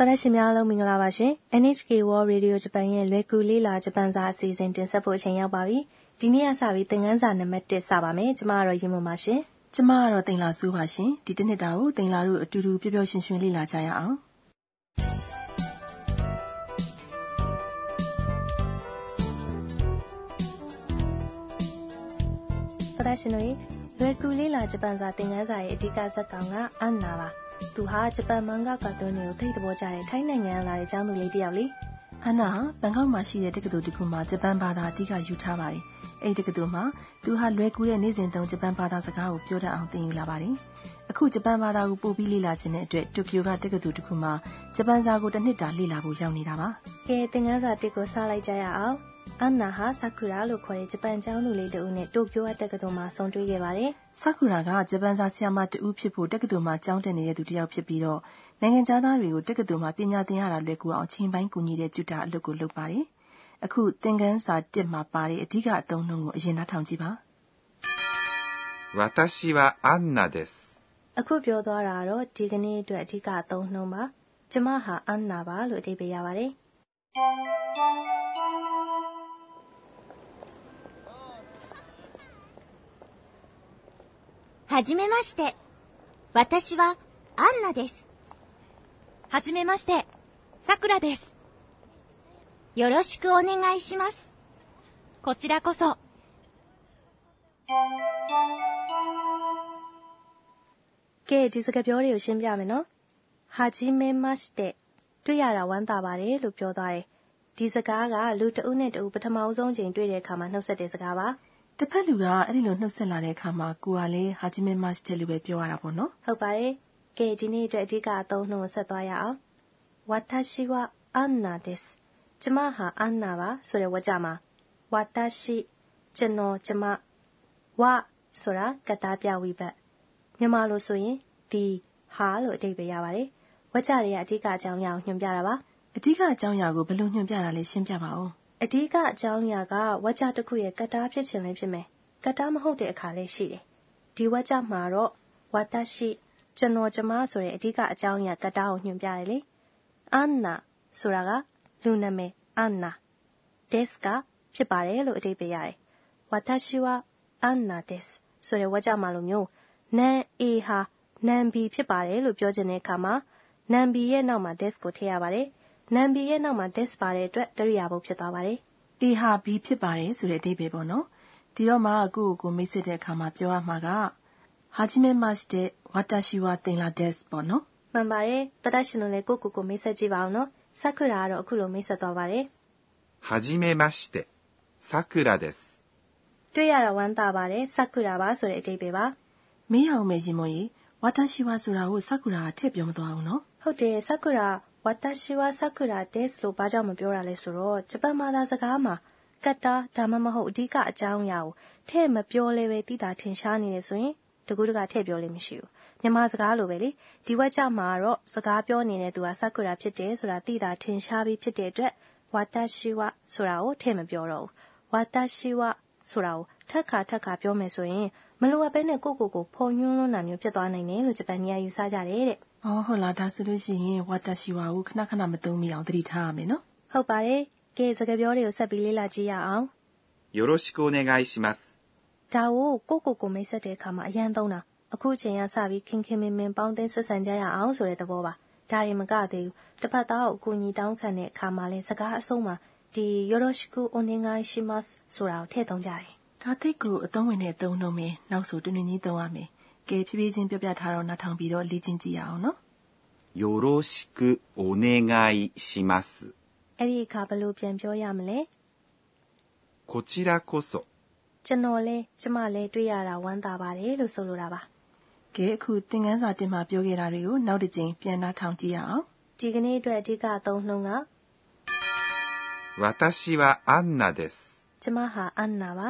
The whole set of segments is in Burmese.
တော်တဲ့ရှင်များလုံးမင်္ဂလာပါရှင် NHK World Radio Japan ရဲ့လွယ်ကူလေးလာဂျပန်စာအစီအစဉ်တင်ဆက်ဖို့အချိန်ရောက်ပါပြီဒီနေ့ကစပြီးသင်ခန်းစာနံပါတ်1စပါမယ်ကျမကတော့ရင်မပါရှင်ကျမကတော့တင်လာဆိုးပါရှင်ဒီတစ်နှစ်တာကိုတင်လာတို့အတူတူပျော်ပျော်ရွှင်ရွှင်လေ့လာကြရအောင်တော်တဲ့ရှင်တို့လွယ်ကူလေးလာဂျပန်စာသင်ခန်းစာရဲ့အဓိကဇာတ်ကောင်ကအန်နာပါ သူဟာဂျပန်မန်ဂကာတွန်းတွေကိုထိတ်သဘောကျတဲ့ထိုင်းနိုင်ငံလာတဲ့ကျောင်းသူလေးတစ်ယောက်လေအန်နာဘန်ကောက်မှာရှိတဲ့တက္ကသိုလ်တစ်ခုမှာဂျပန်ဘာသာအဓိကယူထားပါတယ်အဲ့ဒီတက္ကသိုလ်မှာသူဟာလွယ်ကူတဲ့နေ့စဉ်သုံးဂျပန်ဘာသာစကားကိုပြောတတ်အောင်သင်ယူလာပါတယ်အခုဂျပန်ဘာသာကိုပို့ပြီးလေ့လာခြင်းတဲ့အတွက်တိုကျိုကတက္ကသိုလ်တစ်ခုမှာဂျပန်စာကိုတစ်နှစ်တာလေ့လာဖို့ရောက်နေတာပါကဲသင်ခန်းစာတစ်ကိုစလိုက်ကြရအောင် အန်နာဟာဆာကူရာလို့ခေါ်တဲ့ဂျပန်ကျောင်းသူလေးတဦးနဲ့တိုကျိုတက္ကသိုလ်မှာဆုံတွေ့ခဲ့ပါတယ်။ဆာကူရာကဂျပန်စာဆရာမတဦးဖြစ်ဖို့တက္ကသိုလ်မှာကျောင်းတက်နေတဲ့သူတစ်ယောက်ဖြစ်ပြီးတော့နိုင်ငံခြားသားတွေကိုတက္ကသိုလ်မှာပညာသင်ရတာလွယ်ကူအောင်ချိန်ပိုင်းကူညီတဲ့ကျူတာအလုပ်ကိုလုပ်ပါတယ်။အခုသင်ခန်းစာ1မှာပါတဲ့အဓိကအသုံးနှုန်းကိုအရင်နှာထောင်ကြည့်ပါ။私はアンナです။အခုပြောသွားတာတော့ဒီကနေ့အတွက်အဓိကအသုံးနှုန်းပါ။ကျမဟာအန်နာပါလို့အဓိပ္ပာယ်ရပါတယ်။ はじめまして。私はアンナです。はじめまして。さくらです。よろしくお願いします。こちらこそ。ကဲဒီစကားပြောတွေကိုရှင်းပြမယ်နော်။ဟာဂျီမဲမတ်တဲ့တွေ့ရတာဝမ်းသာပါတယ်လို့ပြောသွားတယ်။ဒီစကားကလူတဦးနဲ့တဦးပထမဆုံးချိန်တွေ့တဲ့အခါမှာနှုတ်ဆက်တဲ့စကားပါ။ တစ်ဖက်လူကအဲ့ဒီလိုနှုတ်ဆက်လာတဲ့အခါမှာကိုကလည်းဟာဂျီမဲမတ်တဲ့လူပဲပြောရတာပေါ့နော်ဟုတ်ပါတယ်ကဲဒီနေ့အတွက်အဓိကအသုံးနှုန်းဆက်သွားရအောင်ဝါတာရှိဝအန်နာဒစ်ကျမဟာအန်နာပါဆိုတဲ့ဝါကြမှာဝါတာရှိကျွန်တော်ကျမဝဆိုတာကတားပြဝိဘတ်မြန်မာလိုဆိုရင်ဒီဟာလို့အဓိပ္ပာယ်ရပါတယ်ဝါကြတွေကအဓိကအကြောင်းအရာကိုညွှန်ပြတာပါအဓိကအကြောင်းအရာကိုဘယ်လိုညွှန်ပြတာလဲရှင်းပြပါဦး အဓိကအကြောင်းအရာကဝါကြတစ်ခုရဲ့ကတ္တားဖြစ်ခြင်းလည်းဖြစ်မယ်။ကတ္တားမဟုတ်တဲ့အခါလည်းရှိတယ်။ဒီဝါကြမှာတော့ဝါတရှိကျွန်တော်ကျမဆိုတဲ့အဓိကအကြောင်းအရာကတ္တားကိုညွှန်ပြတယ်လေ။အန်နာဆိုတာကလူနာမည်အန်နာဒက်စ်ကဖြစ်ပါတယ်လို့အဓိပ္ပာယ်ရတယ်။ဝါတရှိဝအန်နာဒက်စ်ဆိုတဲ့ဝါကြမှာလိုမျိုးနန်အေဟာနန်ဘီဖြစ်ပါတယ်လို့ပြောချင်တဲ့အခါမှာနန်ဘီရဲ့နောက်မှာ des ကိုထည့်ရပါတယ် နံဘီရဲ့နောက်မှာ des ပါတဲ့အတွက်ကရိယာဘုတ်ဖြစ်သွားပါတယ်။ A ဟာ B ဖြစ်ပါတယ်ဆိုတဲ့အဓိပ္ပာယ်ပေါ့နော်။ဒီတော့မှကိုယ့်ကိုမိတ်ဆက်တဲ့အခါမှာပြောရမှာကဟာဂျီမဲမတ်တဲ့ဝါတာရှိဝါတင်လာ des ပေါ့နော်။မှန်ပါတယ်။တတရှင်တို့လည်းကိုယ့်ကိုယ်ကိုမိတ်ဆက်ကြည့်ပါအောင်နော်။ဆာကူရာကတော့အခုလိုမိတ်ဆက်သွားပါတယ်။はじめましてさくらです。တွေ့ရတာဝမ်းသာပါတယ်ဆာကူရာပါဆိုတဲ့အဓိပ္ပာယ်ပါ။မင်းအောင်မေရင်မကြီးဝါတာရှိဝါဆိုတာကိုဆာကူရာကထည့်ပြောမသွားဘူးနော်။ဟုတ်တယ် ဝါတာရှိဝါဆာကူရာဒက်စ်လို့ဘာကြောင့်မပြောတာလဲဆိုတော့ဂျပန်ဘာသာစကားမှာကတ္တာဒါမှမဟုတ်အဓိကအကြောင်းအရာကိုထည့်မပြောလဲပဲသိတာထင်ရှားနေတယ်ဆိုရင်တကူးတကထည့်ပြောလို့မရှိဘူးမြန်မာစကားလိုပဲလေဒီဝက်ကြမှာတော့စကားပြောနေတဲ့သူကဆာကူရာဖြစ်တယ်ဆိုတာသိတာထင်ရှားပြီးဖြစ်တဲ့အတွက်ဝါတာရှိဝါဆိုတာကိုထည့်မပြောတော့ဘူးဝါတာရှိဝါဆိုတာကိုထပ်ခါထပ်ခါပြောမယ်ဆိုရင်မလိုအပ်ဘဲနဲ့ကိုကိုကိုဖုံညွှန်းလွန်းတာမျိုးဖြစ်သွားနိုင်တယ်လို့ဂျပန်ကြီးကယူဆကြတယ်တဲ့ အော်ဟုတ်လားဒါဆိုလို့ရှိရင်ဝါတာရှိဝါကိုခဏခဏမသုံးမိအောင်သတိထားရမယ်နော်။ဟုတ်ပါတယ်။ကဲစကားပြောတွေကိုဆက်ပြီးလေ့လာကြည့်ရအောင်။よろしくお願いします。ဒါကိုကိုကိုကိုမိတ်ဆက်တဲ့အခါမှာအရန်သုံးတာအခုချိန်ကစပြီးခင်ခင်မင်မင်ပေါင်းတင်ဆက်ဆံကြရအောင်ဆိုတဲ့သဘောပါ။ဒါရင်မကသေးဘူး။တစ်ဖက်သားကိုအကူအညီတောင်းခံတဲ့အခါမှာလဲစကားအဆုံးမှာဒီよろしくお願いしますဆိုတာကိုထည့်သုံးကြတယ်။ဒါသိကိုအသုံးဝင်တဲ့အသုံးနှုန်းပဲနောက်ဆိုတွင်တွင်ကြီးသုံးရမယ် ကဲဖြည်းဖြည်းချင်းပြောပြထားတော့နားထောင်ပြီးတော့လေ့ကျင့်ကြည့်ရအောင်နော်よろしくお願いしますအဲ့ဒီအခါဘယ်လိုပြန်ပြောရမလဲこちらこそကျွန်တော်လဲကျမလဲတွေ့ရတာဝမ်းသာပါတယ်လို့ဆိုလိုတာပါကဲအခုသင်ခန်းစာတင်မှာပြောခဲ့တာတွေကိုနောက်တစ်ကြိမ်ပြန်နှားထောင်ကြည့်ရအောင်ဒီကနေ့အတွက်အဓိကအသုံးနှုန်းက私はアンナですကျမဟာအန်နာပါ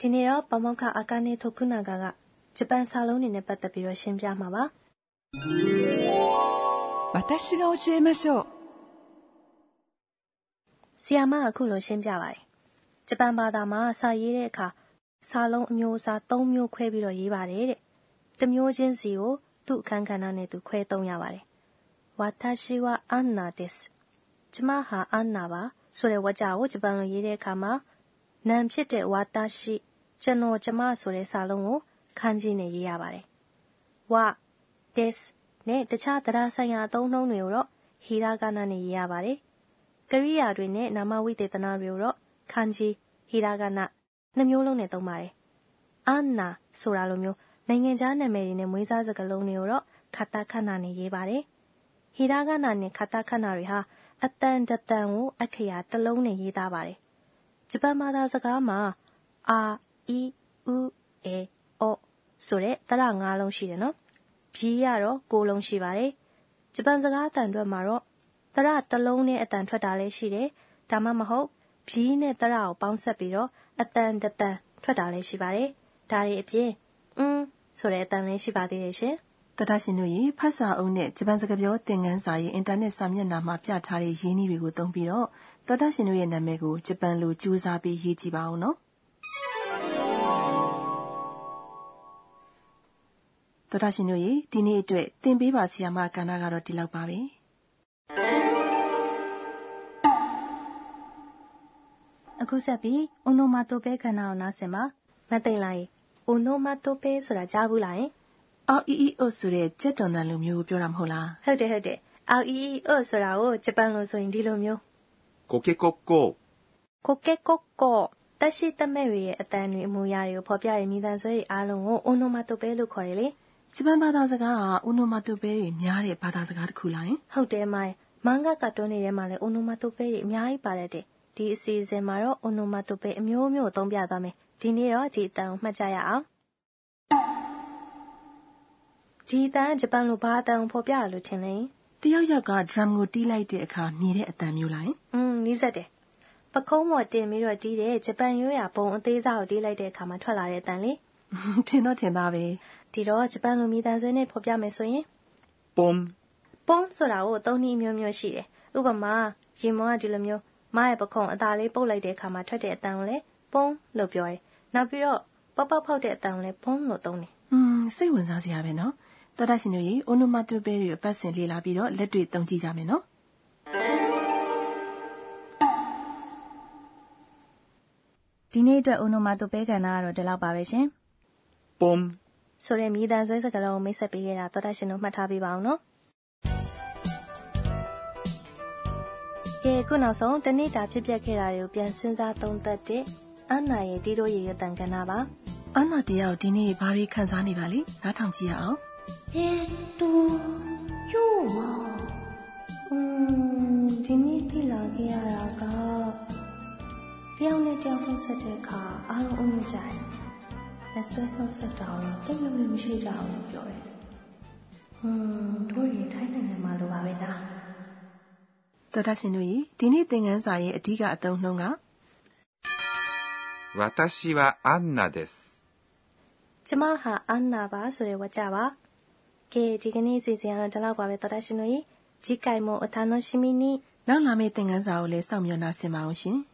ဒီနေ့တော့ပမောက္ခအာကာနေထိုခုနာဂကဂျပန်စာလုံးတွေနဲ့ပတ်သက်ပြီးတော့ရှင်းပြမှာပါ 私が教えましょう。 ဆီယာမကအခုလိုရှင်းပြပါတယ်ဂျပန်ဘာသာမှာစာရေးတဲ့အခါစာလုံးအမျိုးအစား၃မျိုးခွဲပြီးတော့ရေးပါတယ်တဲ့တစ်မျိုးချင်းစီကိုသူ့အခန်းကဏ္ဍနဲ့သူခွဲသုံးရပါတယ်ဝါတာရှိဝအန်နာဒစ်ကျမဟာအန်နာပါဆိုတဲ့ဝါကြကိုဂျပန်လိုရေးတဲ့အခါမှာ နာမ်ဖြစ်တဲ့ဝါတာရှိကျွန်တော်ကျမဆိုတဲ့စာလုံးကိုခန်းကြီးနဲ့ရေးရပါတယ်ဝါ this နဲ့တခြားတရားဆိုင်ရာအသုံးနှုန်းတွေကိုတော့ဟီရာဂနာနဲ့ရေးရပါတယ်။ကရိယာတွေနဲ့နာမဝိသေသနာတွေကိုတော့ခန်းကြီးဟီရာဂနာနှစ်မျိုးလုံးနဲ့သုံးပါတယ်။အာနာဆိုတာလိုမျိုးနိုင်ငံခြားနာမည်တွေနဲ့မွေးစားစကားလုံးတွေကိုတော့ခတ္တခဏနဲ့ရေးပါတယ်။ဟီရာဂနာနဲ့ခတ္တခဏတွေဟာအတန်တတန်ကိုအခရာတစ်လုံးနဲ့ရေးသားပါတယ်။ ဂျပန်ဘာသာစကားမှာ အာအီဥအေအောဆိုတဲ့တရငါးလုံးရှိတယ်နော်။ပြီးရတော့ကိုးလုံးရှိပါတယ်။ဂျပန်စကားအတန်အတွက်မှာတော့တရတစ်လုံးနဲ့အတန်ထွက်တာလည်းရှိတယ်။ဒါမှမဟုတ် ပြီးနဲ့တရကိုပေါင်းဆက်ပြီးတော့အတန်တတန်ထွက်တာလည်းရှိပါတယ်။ဒါတွေအပြင်อืมဆိုတဲ့အတန်လည်း ရှိပါသေးတယ်ရှင်တတရှင်တို့ရေ ဖတ်စာအုပ်နဲ့ ဂျပန်စကားပြောသင်ခန်းစာရဲ့ အင်တာနက်စာမျက်နှာမှာ ပြထားတဲ့ ရင်းနှီးတွေကိုသုံးပြီးတော့ တတရှင်တို့ရဲ့နာမည်ကိုဂျပန်လိုကြိုးစားပြီးရေးကြည့်ပါဦးနော်တတရှင်တို့ရေဒီနေ့အတွက်သင်ပေးပါဆီယာမကဏ္ဍကတော့ဒီလောက်ပါပဲ။အခုဆက်ပြီးအိုနိုမာတိုပဲခန္ဓာကိုနားဆင်ပါ။မသိလား။အိုနိုမာတိုပဲဆိုတာကြားဘူးလားယင်အော်အီအီအိုဆိုတဲ့ကြက်တွန်တန်လိုမျိုးကိုပြောတာမဟုတ်လား။ဟုတ်တယ်ဟုတ်တယ်။ R E E O ဆိုတာကိုဂျပန်လိုဆိုရင်ဒီလိုမျိုး ကိုကေကိုကိုကိုကေကိုကိုတက်ရှိတက်မဲ့တွေရဲ့အတန်တွေအမူအရာတွေကိုဖော်ပြတဲ့မိသားစုတွေအားလုံးကိုအွန်နိုမာတိုပဲလို့ခေါ်တယ်လေဂျပန်ဘာသာစကားကအွန်နိုမာတိုပဲတွေများတဲ့ဘာသာစကားတစ်ခုလားဟုတ်တယ်မိုင်မန်ဂါကတ်တွန်းတွေထဲမှာလည်းအွန်နိုမာတိုပဲတွေအများကြီးပါတတ်တယ်ဒီအစီအစဉ်မှာတော့အွန်နိုမာတိုပဲအမျိုးမျိုးအသုံးပြသွားမယ်ဒီနေ့တော့ဒီအတန်ကိုမှတ်ကြရအောင်ဒီအတန်ဂျပန်လိုဘာအတန်ကိုဖော်ပြရလို့ထင်လဲတယောက်ယောက်က drum ကိုတီးလိုက်တဲ့အခါမြည်တဲ့အတန်မျိုးလား နီးစက်တယ်။ပကုံးမော်တင်ပြီးတော့တီးတဲ့ဂျပန်ရိုးရာပုံအသေးစားကိုတီးလိုက်တဲ့အခါမှာထွက်လာတဲ့အတန်လေ ထင်တော့ထင်သားပဲ ။ဒီတော့ဂျပန်လိုမိသားစုနဲ့ဖော်ပြမယ်ဆိုရင် ポン ပုံးဆိုတာကိုသုံးနည်းမျိုးမျိုးရှိတယ်။ဥပမာရေမောကဒီလိုမျိုးမရဲ့ပခုံးအသားလေးပုတ်လိုက်တဲ့အခါမှာထွက်တဲ့အတန်ကိုလည်းပုံးလို့ပြောတယ်။နောက်ပြီးတော့ပေါက်ပေါက်ဖောက်တဲ့အတန်ကိုလည်းပုံးလို့သုံးတယ် อืมစိတ်ဝင်စားစရာပဲနော်တတရှင်တို့ရေအိုနိုမာတိုပဲတွေအပတ်စဉ်လေ့လာပြီးတော့လက်တွေ့သုံးကြည့်ကြမယ်နော် ။ ဒီနေ့အတွက် Onomatopoeia ကဏ္ဍကတော့ ဒီလောက်ပါပဲရှင်။ pom ဆိုတဲ့ မြည်သံဆွဲစကားလုံးကို မိတ်ဆက်ပေးခဲ့တာ သောတရှင်တို့ မှတ်ထားပေးပါဦးနော်။ကဲ အခုနောက်ဆုံး တနေ့တာ ဖြစ်ပျက်ခဲ့တာတွေကို ပြန်စဉ်းစားသုံးသပ်တဲ့ အမ်းနာရဲ့ တီးတိုးရေရွတ်သံကဏ္ဍပါ။အမ်းနာတယောက် ဒီနေ့ ဘာတွေခံစားနေပါလဲ။နားထောင်ကြည့်ရအောင်။တီးတိုး တယောက်နဲ့တယောက်နှုတ်ဆက်တဲ့အခါအားလုံးအုံညွတ်ကြတယ်။လက်ဆွဲနှုတ်ဆက်တာတော့တိတ်မလို့မရှိကြဘူးလို့ပြောတယ်။ဟွန်းတို့ရထိုင်းနိုင်ငံမှာလိုပါပဲလား တတရှင်တို့ရေဒီနေ့သင်ခန်းစာရဲ့အဓိကအသုံးနှုန်းက 私はアンナです。 ။ကျမဟာအန်နာပါဆိုတဲ့ဝါကြပါ။ကဲဒီကနေ့စီစဉ်ရတော့ဒီလောက်ပါပဲတော်တာရှင်တို့ကြီး။次回もお楽しみに。 နောက်လာမယ့်သင်ခန်းစာကိုလည်းစောင့်မျှော်နှားဆင်ပါအောင်ရှင်။